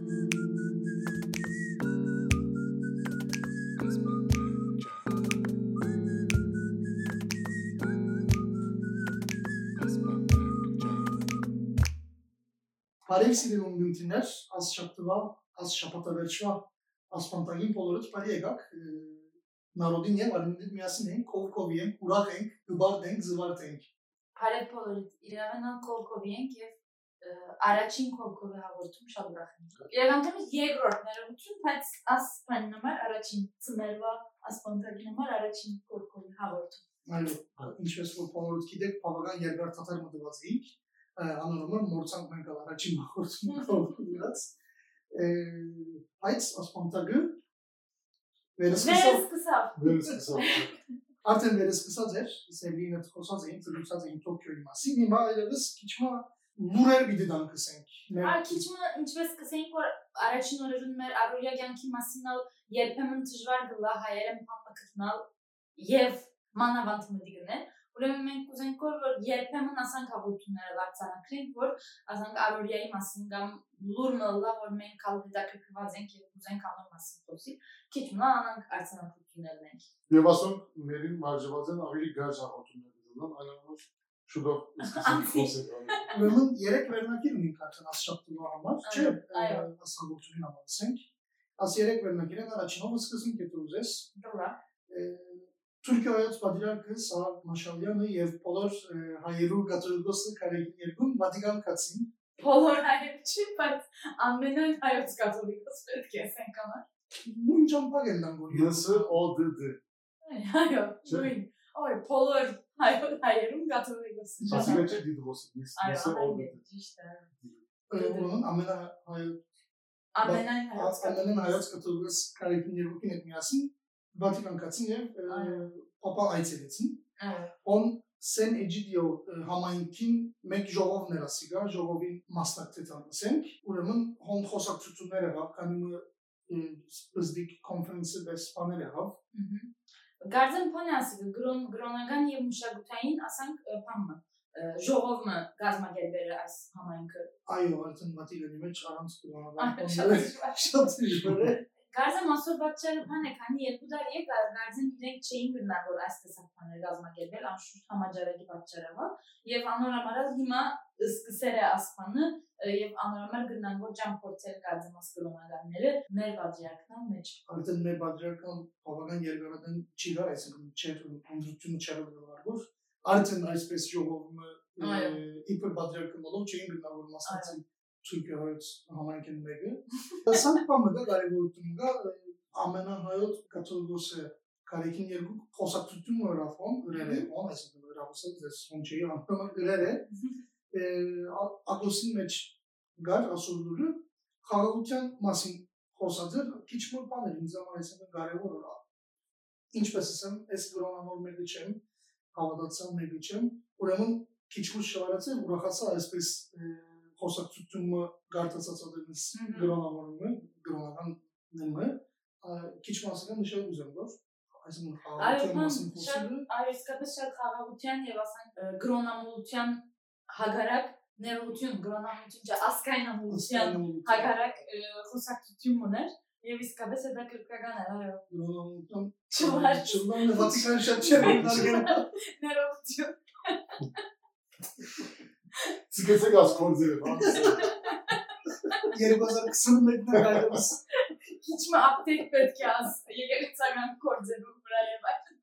Բարև սիրելի ունգընտիներ, աս շաբթվա, աս շաբաթավերջվա ասպանտագին բոլորդ բարի եկաք։ Նարոդին եւ արինիդ միասին ենք, կովկովի ենք, ուրախ ենք, դուբարդ ենք, զվարդ ենք։ Բարև բոլորիդ, իրավանալ կովկովի ենք եւ առաջին կովկովի հաղորդում շատ ուրախ ենք։ Երևանից երկրորդ ներողություն, բայց աս բանի նամար առաջին ծմերվա ասպանտագի նամար առաջին կովկովի հաղորդում։ Այո, ինչպես որ բոլորդ գիտեք, բավական երկար թաթար մտված էինք անորոմը մորցանք մենք առաջին հաղորդումը կողմից բայց ասպանտագը վերսկսավ վերսկսավ արդեն վերսկսած էր սերլինը խոսած էին ծրուցած էին Տոկիոյի մասին հիմա այլևս քիչմա լուրեր պիտի դանկսենք Հա քիչմա ինչպես կսենք որ առաջին օրերուն մեր առօրյա կյանքի մասինալ երբեմն դժվար գլա հայերը փապը գտնալ եւ մանավանդ մտիգնել Ուրեմն մենք կուզենք որ երբեմն ասանք հաղորդումները լարցանակրենք, որ ասանք արորիայի մասին կամ լուրը լա որ մենք կալ հետաքրքրված ենք եւ կուզենք անոր մասին խոսի, քիչ մնա անանք արձանագրություններն ենք։ Եվ ասենք մերին մարժված են ավելի գարժ հաղորդումներ դառնան, այնուամենայնիվ շուտով սկսենք խոսել։ Ուրեմն երեք վերնակիր ունենք արդեն ասշապտելու համար, չէ՞, այո, ասանքությունին համացենք։ Աս երեք վերնակիրն առաջինով սկսենք ուզես։ Դրա Թուրքիայից պատրիարքը Սա Մաշալյանը եւ բոլոր հայերու կաթոլիկոսը կարեկին երկուն Վատիկան կացին։ Բոլոր հայեր չի, բայց ամենայն հայոց կաթոլիկոս պետք է ասենք անար։ Նույն ճամփակ են լանգոր։ Եսը ODD։ Այո, նույն։ Այո, բոլոր հայերում գաթոնիկ ասում։ Բացի մեջ դիդրոս, ես ես օգնի։ Ճիշտ է։ Ուրեմն ամենա հայ ամենայն հայոց ամենայն հայոց կաթողիկոս կարեկին երկուքին հետ միասին Վատիկանացին եւ Պապա այցելեցին։ Он Սեն Էջիդիո համայնքին մեկ ժողով ներասիգա, ժողովի մասնակցեցան ասենք, ուրեմն հոն խոսակցություններ եղավ, քանի որ զդիկ կոնֆերանսը դեսպաներ եղավ։ Գարձեն փոնի ասի գրոն գրոնական եւ մշակութային ասանք բանը ժողովը գազմագերբերը այս համայնքը Այո, արդեն մատիգանի մեջ առանց գրոնական շատ դժվար է։ Գարձը մասոր բացերը բան է, քանի երկու տարի է գարձեն իրենք չէին գտնալ որ այս տեսակ բաներ գազմագերբել անշուշտ համաճարակի պատճառով եւ անորամարալ հիմա սկսեր է ասպանը եւ անորմալ գնանքով ճամփորդել կազմած կրոմանալները մեր բաժակնան մեջ։ Արդեն մեր բաժակն բավական երկարատեն չի գա, այսինքն չեր ընդրությունը չեր ուղարկող, արդեն այսպես ժողովը իբր բաժակնալով չէին գնալու մասնակցի ցույց համայնքին մեկը։ Սանկ բամը դա կարևորություն կա հա, ամենահայոց կաթողիկոսը կարեկին երկու խոսակցություն ուրախում գրել է, այսինքն հրավուսը ձեզ ոնչեի անդամը գրել է Ագոսին մեջ գար ասուրդուրը խաղաղության մասին խոսած էր, քիչ մոտ բաներ ինձ համար այսինքն կարևոր է։ Ինչպես ասեմ, այս գրոնավոր մեկը չեմ, հավատացյալ մեկը չեմ, ուրեմն քիչ մոտ շարացել, ուրախացա այսպես խոսակցությունը գարտացածած գրոնավորումը, գրոնական նմը, քիչ մասական նշել ուզեմ, որ այսինքն խաղաղության մասին խոսելը, այո, իսկապես շատ խաղաղության եւ ասենք գրոնամոլության հագարակ ներողություն գրոնամոլություն չէ, ասկային ամոլության հագարակ խոսակցություն ուներ Եվ իսկապես դա կրկական է, այո։ Գրոնամոլության Չվար։ Չվար, Վատիկան շատ չէ, Ներողություն։ Սկսեք աս կորձերը, բան։ 2021-ն այլևս Քիչ մը ապդեյթ պետք է աս եկեղեցական կորձերու վրա եւ այլն։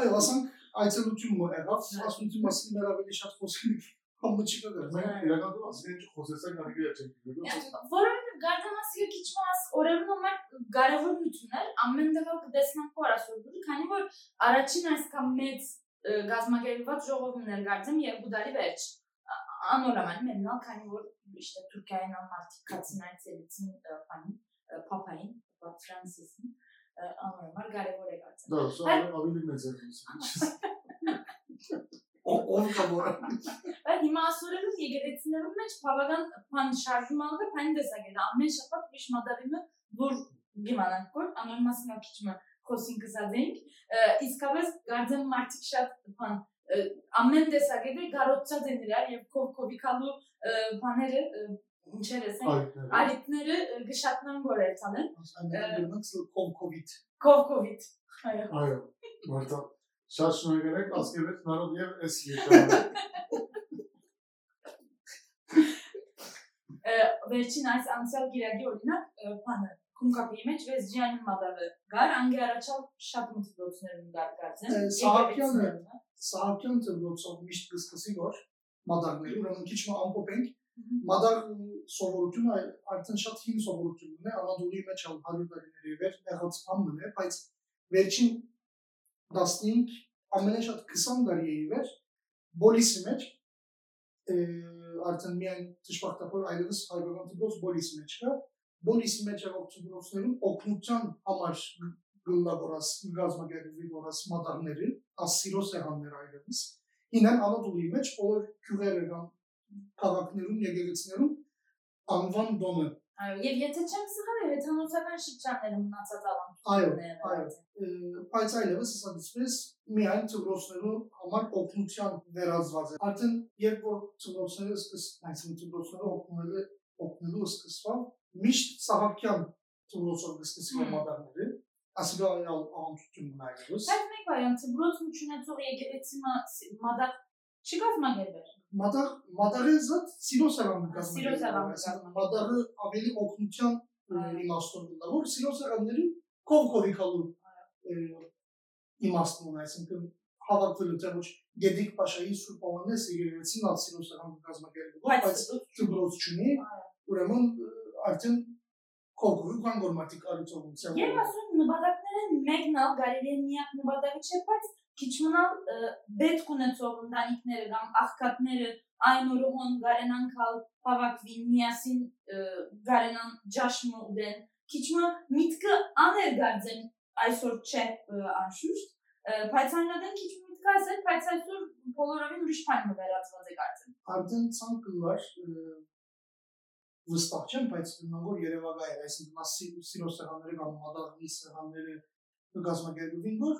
այո, ասենք այցելություն մը եղավ, ասունցի մասին մեր ավելի շատ խոսենք համը չի կգար։ Մենք իրականում ասենք խոսեցանք ավելի չենք գիտու։ Որովհետեւ գարդամասիկը քիչ մաս օրերուն համար կարևոր նյութներ ամեն դեպքում կտեսնանք որ ասում, քանի որ առաջին այսքան մեծ գազագերված ժողովներ գարձեմ երկու տարի վերջ անորոման մենալ քանի որ իշտե Թուրքիային ամարտիկ կացին այցելեցին բանի փապային Ֆրանսիսին անորոման կարևոր է գարձեմ Դա սա ավելի մեծ է։ ով կամոր։ Բայց հիմա ասորելու եկեղեցիներում մեջ բավական բան շարժում ալը բան դեսագել ամեն շաբաթ միշտ մադավիմը որ գիմանանք որ անորմասնա քիչմը խոսինք զադենք իսկապես գարձեմ մարդիկ շատ բան ամեն տեսակետը գարոցած են իրար եւ կովկովիկալու բաները içerisinde Aritneri e, gışatnan göre tanı. E, nasıl kov covid? Kov covid. Aynen. Marta. Şaşmaya gerek askerlik nara diye eski. Verçin şey. e, ais ansel girerdi oyuna panı. Kum kapı yemeç ve ziyanin madarı. Gar angi araçal şapımı tıbrotunlarını gar garzen. Sahapyan tıbrotunlarını. Sahapyan tıbrotunlarını mişt kıskısı gör. Madarları. Uranın kiçme ampopenk մադար սովորությունը արդեն շատ հին սովորություն է Անադոլի մեջ ալ 100 տարիների վեր եղած բան մնե բայց վերջին 15 ամենաշատ 20 տարի է վեր բոլիսի մեջ արդեն միայն ճշմարտապոր այլևս հայկական դպրոց բոլիսի մեջ կա բոլիսի մեջ եղող դպրոցներում օգնության համար գլլավորած գազագերվի որած մադարները ասիրո սեղաններ այլևս ինան անադոլի մեջ բոլոր քյուղերը կան քաղաքներում եկեղեցիներում անվան դոմը այո եւ եթե չեմ սխալ հեթանոսական շրջաններում մնացած Այո, ավանդույթները այո։ բայց այլևս ասածպես միայն ծրոցներու համար օգնության վերածված է արդեն երբ որ ծրոցները սկս այսինքն ծրոցները օգնել օգնելու սկսվավ միշտ Սահակյան ծրոցով սկսի Հմ։ մադարները ասիգայալ ամուսնությունն այլևս Բայց մեկ վարիանտ բրոց մուչունեցող եկեղեցի մադակ չկազմակերպեր մադար մադարը զատ սիրո սեղան Սիրո սեղան կազմակերպել։ մադարը ավելի օգնության Այո։ իմաստով դա որ սիրո սեղանների կողքովի կալու իմաստն ունի այսինքն հավաքվելու թե ոչ Գեդիկ Պաշայի Սուրբ Օվանես եկեղեցին ալ սիրո սեղան կազմակերպել բայց բայց ծրոց չունի ուրեմն արդեն կողքովի կան գորմատիկ արիցողություն Եվ ասում նպատակները մեկն ալ գարելի է միակ նպատակը չէ, բայց քիչ մնալ բետ կունեցող ընտանիքները կամ աղքատները այն օրոհոն գարենան կալ հավաքվին միասին ը, գարենան ջաշմը ուդեն քիչ մը միտքը աներ գարձեն այսօր չէ ը, անշուշտ ը, բայց այնադեն քիչ միտքը ասել բայց այսօր բոլորովին ուրիշ բան վերածված է գարձեն արդեն ցանկլար վստահ չեմ բայց նոր Երևանա է այսինքն ասի սիրո սեղանները կամ մադաղի սեղանները կազմակերպվին որ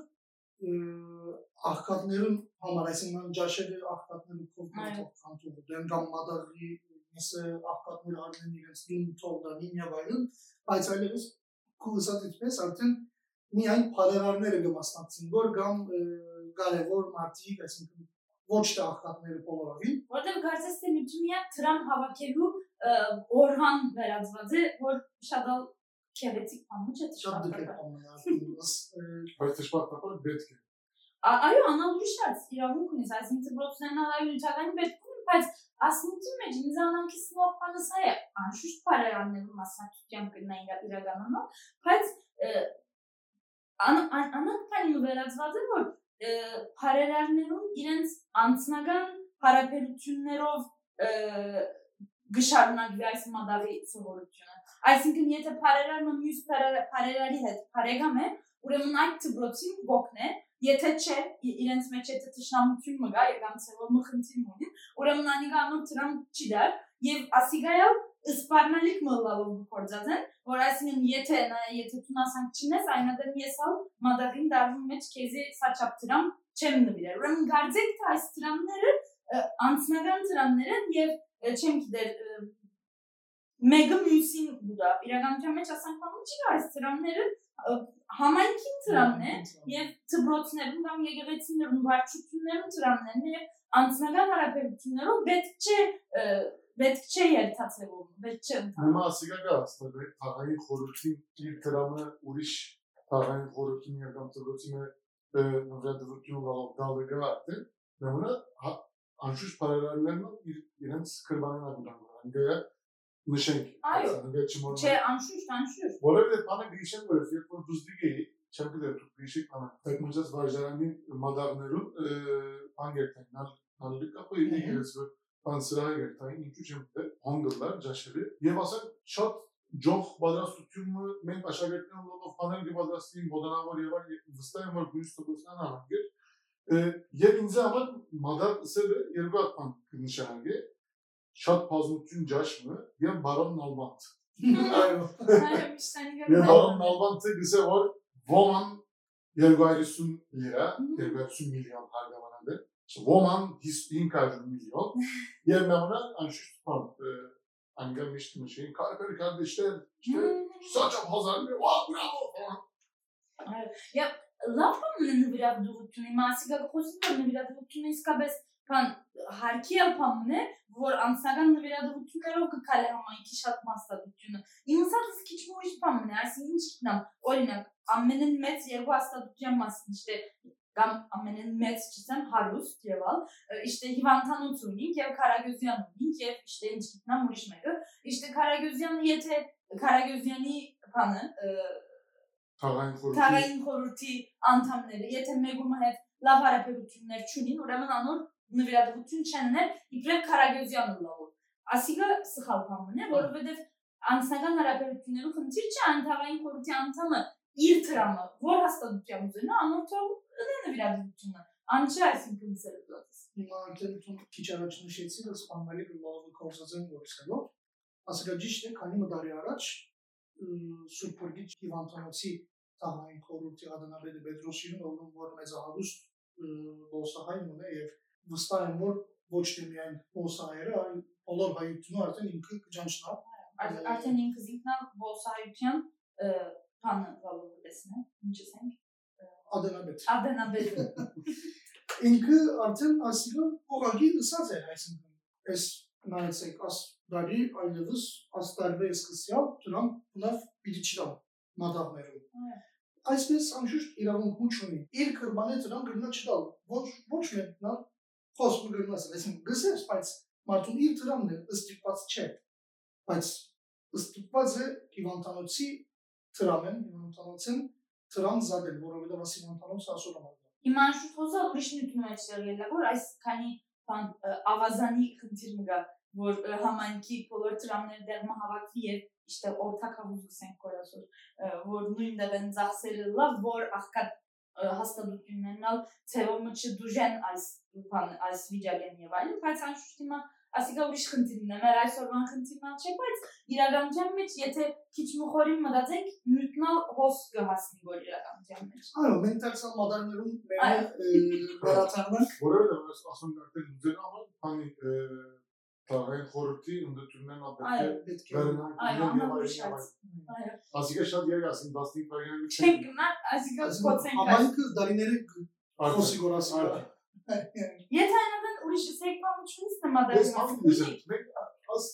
աղքատներուն համար այսինքն ջաշերը աղքատները Այո։ կողքով կանտու դեն կամ մադաղի միսը աղքատները արնեն իրենց դին թողդանի եւ այլն բայց այլևս կուսատիպես արդեն միայն բարերարները կմասնակցին որ կամ կարևոր մարդիկ այսինքն ոչ թե աղքատները բոլորովին որտեղ կարծես թե միակ դրամ հավաքելու օրվան վերածված է որ շատ բան չէ շատ ամենալուրս Բայց ճշմարտաբար պետք է։ Այո, անալուրի շատ իրավունք ունես, այսինքն ծրոցներն այո նյութականի պետք ունեն, բայց ասմունքի մեջ ինձ անանքի սնոփանս հայ է, անշուշտ բարերաններում մասնակցությամբ կնա իրա- իրականանալ, բայց ը, ան- ան- անանք քանի վերածված է որ ը, բարերարներում իրենց անձնական հարաբերություններով գշարունակվի այս մադավի սովորությունը։ Այսինքն եթե բարերարը մյուս բարեր- բարերարի հետ բարեկամ է, ուրեմն այդ ծբրոցին ոգն է, եթե չէ ի- իրենց մեջ եթե ճշնամություն մգա կամ ցեվով մխնցին ունի, ուրեմն անիկա անոր դրամ չի դար եւ ասիգայալ սպառնալիք մլալով գործած են, որ այսինքն եթե նա եթե դու ասանք չնես, այնադեմ ես ալ մադագին դարվում մեջ քեզի սաչապ դրամ չեմ նվիրել։ Ուրեմն գարձեք թե այս դրամները ը, անձնական դրամներ են եւ ը, չեմ գիտեր ը, մեկը մյուսին դուրա իրականության մեջ ասանք բանը չի այս դրամները ը, համայնքին դրամն է եւ ծբրոցներում կամ եկեղեցիներում վարչություններում դրամներն եւ անձնական հարաբերություններով պետք չէ պետք չէ երթացեվում պետք չէ Նոմա ասիգա գաց, թաղային խորհրդի իր դրամը ուրիշ թաղային խորհրդի ներկամ ծրոցի մե նվերդվություն գալով դալը գաց, նոմա անշուշտ բարերարներն իր իրենց կրբանին ագուտան անգա նշենք։ Այո։ Անգա չմոռ։ չէ անշուշտ անշուշտ Որովհետև բանը գիշեր որ երբ որ դուս դիգեի, չեմ գիտեր դու գիշեր բանը։ Դեք մնաց վարժարանի մադաղներում անգերտեն նալ նալի կապը իգերս որ բան սրահ երթային ինչու չեմ գիտեր հանգլար ջաշելի եւ ասեն շատ ջող պատրաստությունը մենք աշակերտներն ոլով բաներ կպատրաստին ոդանավոր եւ այլ վստահ եմ որ գույս տոկոսնան անգեր եւ ինձ համար մադաղ սերը երկու հատ բան Şat Pazmutçun Caş mı? Ya Baran Nalbant. Ya Baran Nalbant'ı bize var. Woman Yergayrisun lira. Yergayrisun milyon her zaman de. Woman his din kaydın milyon. Yerine bana anşış tutan ee, hani angelmiştim şeyin. Kardeşler kardeşler işte saçım hazırlı. Vah bravo. Ya Лапам не навряд до рутина, ама сега какво си не навряд до рутина բան հարկի ալփամն է, որ անձնական նվիրատվություններով կկալի համայնքի շատ մասնատությունը։ Իմասած քիչ ուրիշ բան է, այսինքն ինչ գտնամ, օրինակ, ամենեն մեծ երկու հաստատության մասին, işte կամ ամենեն մեծ չսեմ հարուստ եւ ալ, işte հիվանդանոց ունենք եւ Կարագյուզյան ունենք եւ işte ինչ գտնամ ուրիշ մեկը, işte Կարագյուզյանը եթե Կարագյուզյանի բանը Tağayın korucu. Թաղային խորհրդի անդամները, եթե մեկում հետ լավ հարաբերություններ չունին, ուրեմն անոր նվիրատվություն չեն ունել իբրև Կարագյուզյանը լավը։ Ասիկա սխալ բան է, որովհետեւ անձնական հարաբերություններու խնդիր չէ, այն թաղային խորհրդի անդամը իր դրամը, որ հաստատության ուզենա, անորթով ունի նվիրատվությունը։ Անչի այսինքն սերունդս։ Հիմա արդեն քիչ առաջ նշեցի, որ սպանմալի գլուխը կորսածեն գործելով։ Ասիկա ճիշտ է, քանի մդարի առաջ Սուրբ Գորգի Իվանտոնոցի Տահային խորհրդի ադանաբեդը Պետրոսին ողնում որ մեծահարուստ ոսահայն ունե եւ վստահ եմ որ ոչ թե միայն ոսահայերը, այլ բոլոր հայությունը արդեն ինքը կճանչնա։ Արդեն ինքը զինքնա ոսահայության բանը վալորեսն է, ինչ ասենք ադանաբեդ։ Ադենաբեդը։ Ինքը արդեն ասիլը ուղղակի լսած է, այսինքն այս նայեցեք, աս դարի այլևս աստարվե սկսյալ դրանք բնավ պիտի չտան մադաղներում։ Այսպես անշուշտ իրավունք ունի։ Իր կրբանը դրան գրնա չտալ։ Ոչ ոչ մենքնա խոսքը գրնաս, այսինքն գսես, բայց մարդուն իր դրանն է ըստիպված չէ։ Բայց ըստիպված է հիվանդանոցի դրամեն, հիվանդանոցին դրան զադել, որովհետև ասի հիվանդանոց ասում է։ Հիմա անշուշտ հոզա ուրիշ նյութում է չեղելա, որ այս քանի բան ավազանի խնդիր մգա, որ համայնքի բոլոր դրամները դերմը հավաքվի եւ işte ortak havuz gısենք koyasır. Որ նույն դեպեն ծախսերը լավ, որ աղքատ հաստատություններն ալ ցեվոմը չդուժեն այս բան այս վիճակեն եւ այլն, բայց անշուշտ հիմա ասիկա ուրիշ խնդիրն է, մեր այսօրվան խնդիրն չէ, բայց իրականության մեջ եթե քիչ մխորին մտածենք, նույնքնալ հոս կհասնի որ իրականության մեջ։ Այո, մենք տաքսալ մադարներում մեր վերացանանք, ասում եմ արդեն դուք ամեն բանի Tağayın խորհրդի ընդդիմներն Այո, ապետք պետք է վերնան Այո, եւ ամենուրիշ այլն։ այս։ Այո։ Ասիկա շատ yer ասին 15 վայրենի Չենք գնա, ասիկա կոցենք։ համայնքը դարիները խոսի գորասի։ Եթե այնadın ուրիշ սեկվամուչունից Ես նմադարին ասում եմ, մեկ աս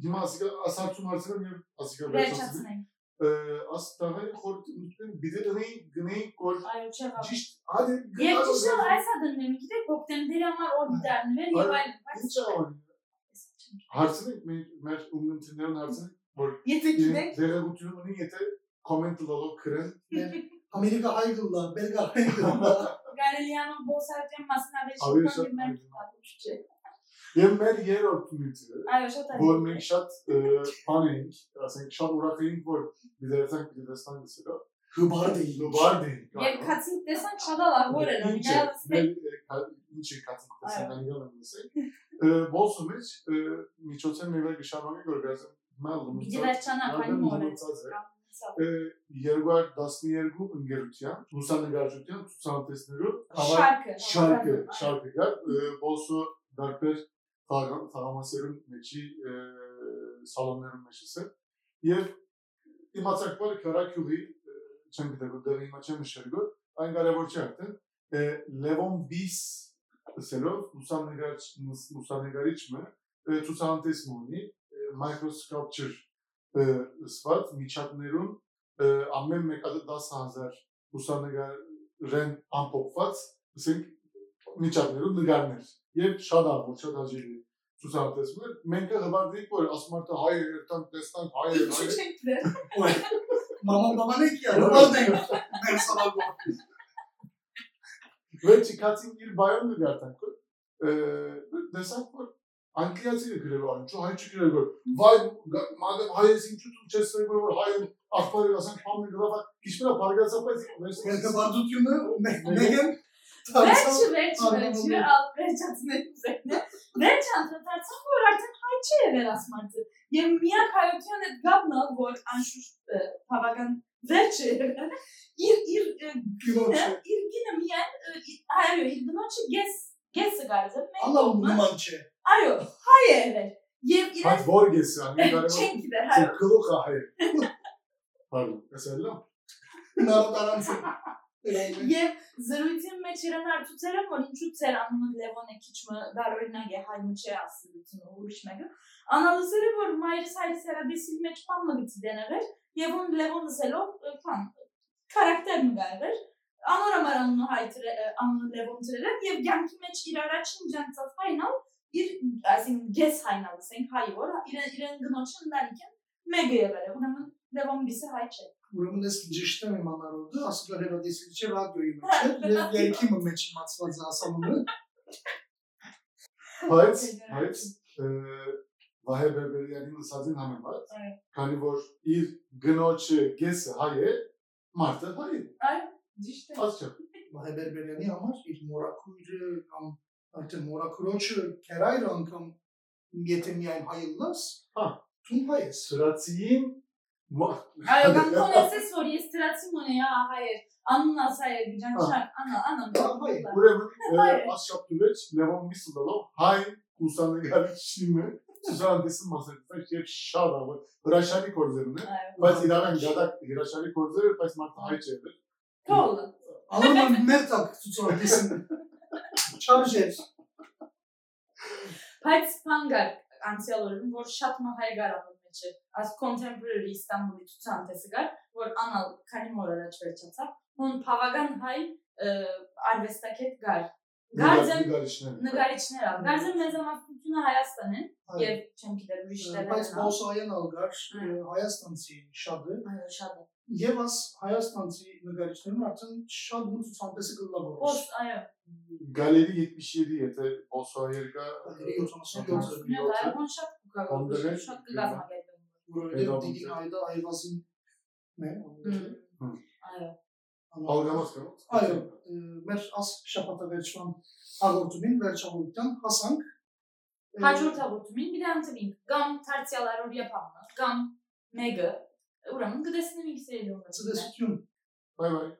հիմա ասիկա ասացում արցնեմ եւ ասիկա վերջացնեմ։ վերջացնենք։ Աս տաղային խորհրդի ընդդեմ բիդետնի գնի կոր Այո, չեղավ։ ճիշտ հadi Եվ ճիշտ այս ադնեմ, գիտեք, հոկտեմբերի համար օր դառնվել եւ այլ, ինչ աղան հարցնենք մեր մեր ունենցիներն հարցնենք որ Եթե գիտեք, դերակցություն ունի եթե կոմենտ լալով քրեն Ամերիկա հայգլա, բելգա հայգլա։ Գարելյանը բոսարտյան մասնավեճ Ավելի շատ շփման հայտնի։ դիմացուց չէ։ եւ մեր երրորդ ունիցը Այո, շատ այո։ որ մենք շատ բան ենք, ասենք շատ ուրախ ենք որ դերացանք դերստան դեսելա Հուբարդի։ լոբարդի Եվ քացին տեսանք շատ լավ օրեր, ինչ միալսնե։ ինչ է կացին տեսանք անիգալ Ee, Bolsomić, e, ničocer ne ve gešavanje gorgazem malo. Gdiverčana kalmorec. Ee, Yerguar Dasni Yergu Ngerutyan, Musa Ngerutyan, Susan Tesneru. Şarkı. Şarkı, şarkı şarkılar. Ee, Bolso Darper Tagamaser'in meçi, e, salonların meçisi. Yer imatsak var Karakuli, e, Çengide Guderi İmaçemiş Yergu. Aynı gare borçaktı. Levon Bis կարևոր չէ արդեն Լևոն Բիս սելով լուսանկարիչ լուսանկարիչը ցուցանտես ունի microsculpture սված միջատներում ամեն մեկը 10000 լուսանկարեն ամփոփված ասենք միջատներում նկարներ եւ շատ աղոտ շատ հաջելի ցուցանտեսում մենք հվարդիկ որ ասում եմ թե հայ երթան տեսնան հայ Ինչ հայ չենք դրել։ Մաման բաբանեկի է, հուբարդի։ Մեր սալագո։ Վերջի կացին իր բայոն նկարտանք դեսանք որ անգլիացի գրելու այն չէ հայ չգրել որ վայ մադամ հայերս ինչու դու չես գրել որ հայ ախպարը ասենք փամի գրավա քիչնա բարգացապես Երկը բարդությունը մեկն Վերջը, վերջը, վերջը, ալ վերջացնել ուզենն է։ Վերջ անդրադարձան, որ արդեն հայ չի եղել ասմարձը։ Եվ միակ հայության այդ գաբն ալ, որ անշուշտ բավական վերջ է եղել, իր իր Գինոջ։ իր գինը միայն այո, իր գնոջը գես գեսը գարզը։ Ալլա նման չէ։ Այո, հայ է եղել։ Եվ իրեն Հատ որգեսի, անի կարևոր չեն գիտեր, հայ։ գլուխը հայ։ Pardon, ասելա։ Նարոտարանցը։ Եվ զրույցի մեջ իրեն հարցուցել եմ, որ ինչու ծեր անունը Լևոն է քիչմը դարօրինակ է հայ մուչե ասելությունը ուրիշ մեկը։ Անալուզել է որ մայրս հայրս հրադեսի մեջ բան մգցի դեներ եւ ուն Լևոն զելով բան քարակտեր մգայր անոր համար անունը հայ անունը Լևոն ծրել եւ ցանկի մեջ իր առաջին ջանցած հայնալ իր այսինքն գես հայնալ ասենք հայ որ իրեն իրեն գնոջը ընտանիքեն մեգը եղել է ուրեմն Լևոն բիսը հայ չէ Ուրեմն ես ճիշտեմ իմ անարոդը, ասիկա հերադեսի չէ ռադիոյի մեջ է, եւ երկի մեջ իմացված է ասամունը։ Բայց, բայց Վահե Բերբերյանի ուսածին համեմատ, Այո։ քանի որ իր գնոջը գեսը հայ է, մարդը հայ է։ այ ճիշտ է Ասչա։ Մահեբերբերյանի համար իր մորակույրը կամ այդտեղ մորակրոջը քերայր անգամ եթե միայն հայ լաս, Հա։ դու հայ ես։ Սրացիին Այո, կամ կոնեսես որ ես դրացի մոնե, ահա հայեր, անուն ասա է բիջանշակ, անա, անա։ Հայ, Ուրեմն Հայ է։ ասշապտուլեջ Լևոն Միսուլով հայ ուսանեկարիչինը Սուզանդեսին մասնակցած եւ շատ ավ հրաշալի կորձերն է, Այո։ բայց իրավեն գադակ հրաշալի կորձեր, բայց մարդը հայ չէ։ վել։ Թոլը։ Ալման մերտակ ցուցարդիսն։ Չարժեր։ Բայց փանգար անցյալ օրերում որ շատ մահեր գարանում մեջ է։ Աս contemporary Իստանբուլի ցուցանտեսը գար, որ անալ քանի մոր առաջ վերջացավ, հոն բավական հայ ը, արվեստակետ գար։ Գարձեմ նկարիչներ։ նկարիչներ ալ։ Գարձեմ մեծամասնությունը Հայաստան են եւ չեմ գիտեր ուրիշ Բայց տեղեր։ Բոսայան ալգար Այո։ հայաստանցի շատ է Այո, շատ է։ եւ աս հայաստանցի նկարիչներն արդեն շատ ու ցուցանտեսը գլագորոշ։ Ոս, այո։ Գալերի 77 եթե Բոսոյեր կա 77 Նույն այո, շատ կուկա։ Անդրե, Շատ կգազմագերբեն։ որովհետեւ դիգին այդա այվազին նե։ Այո։ Algamaz kanal. Hayır. E, Mer as şapata verçman agortumin verçavuluktan hasank. E, Hacur tavurtumin bir de Gam tertiyalar oraya pamla. Gam mega. E, Uranın gıdasını bilgisayarıyla uğraşıyor. Gıdası tüm. Bay bay.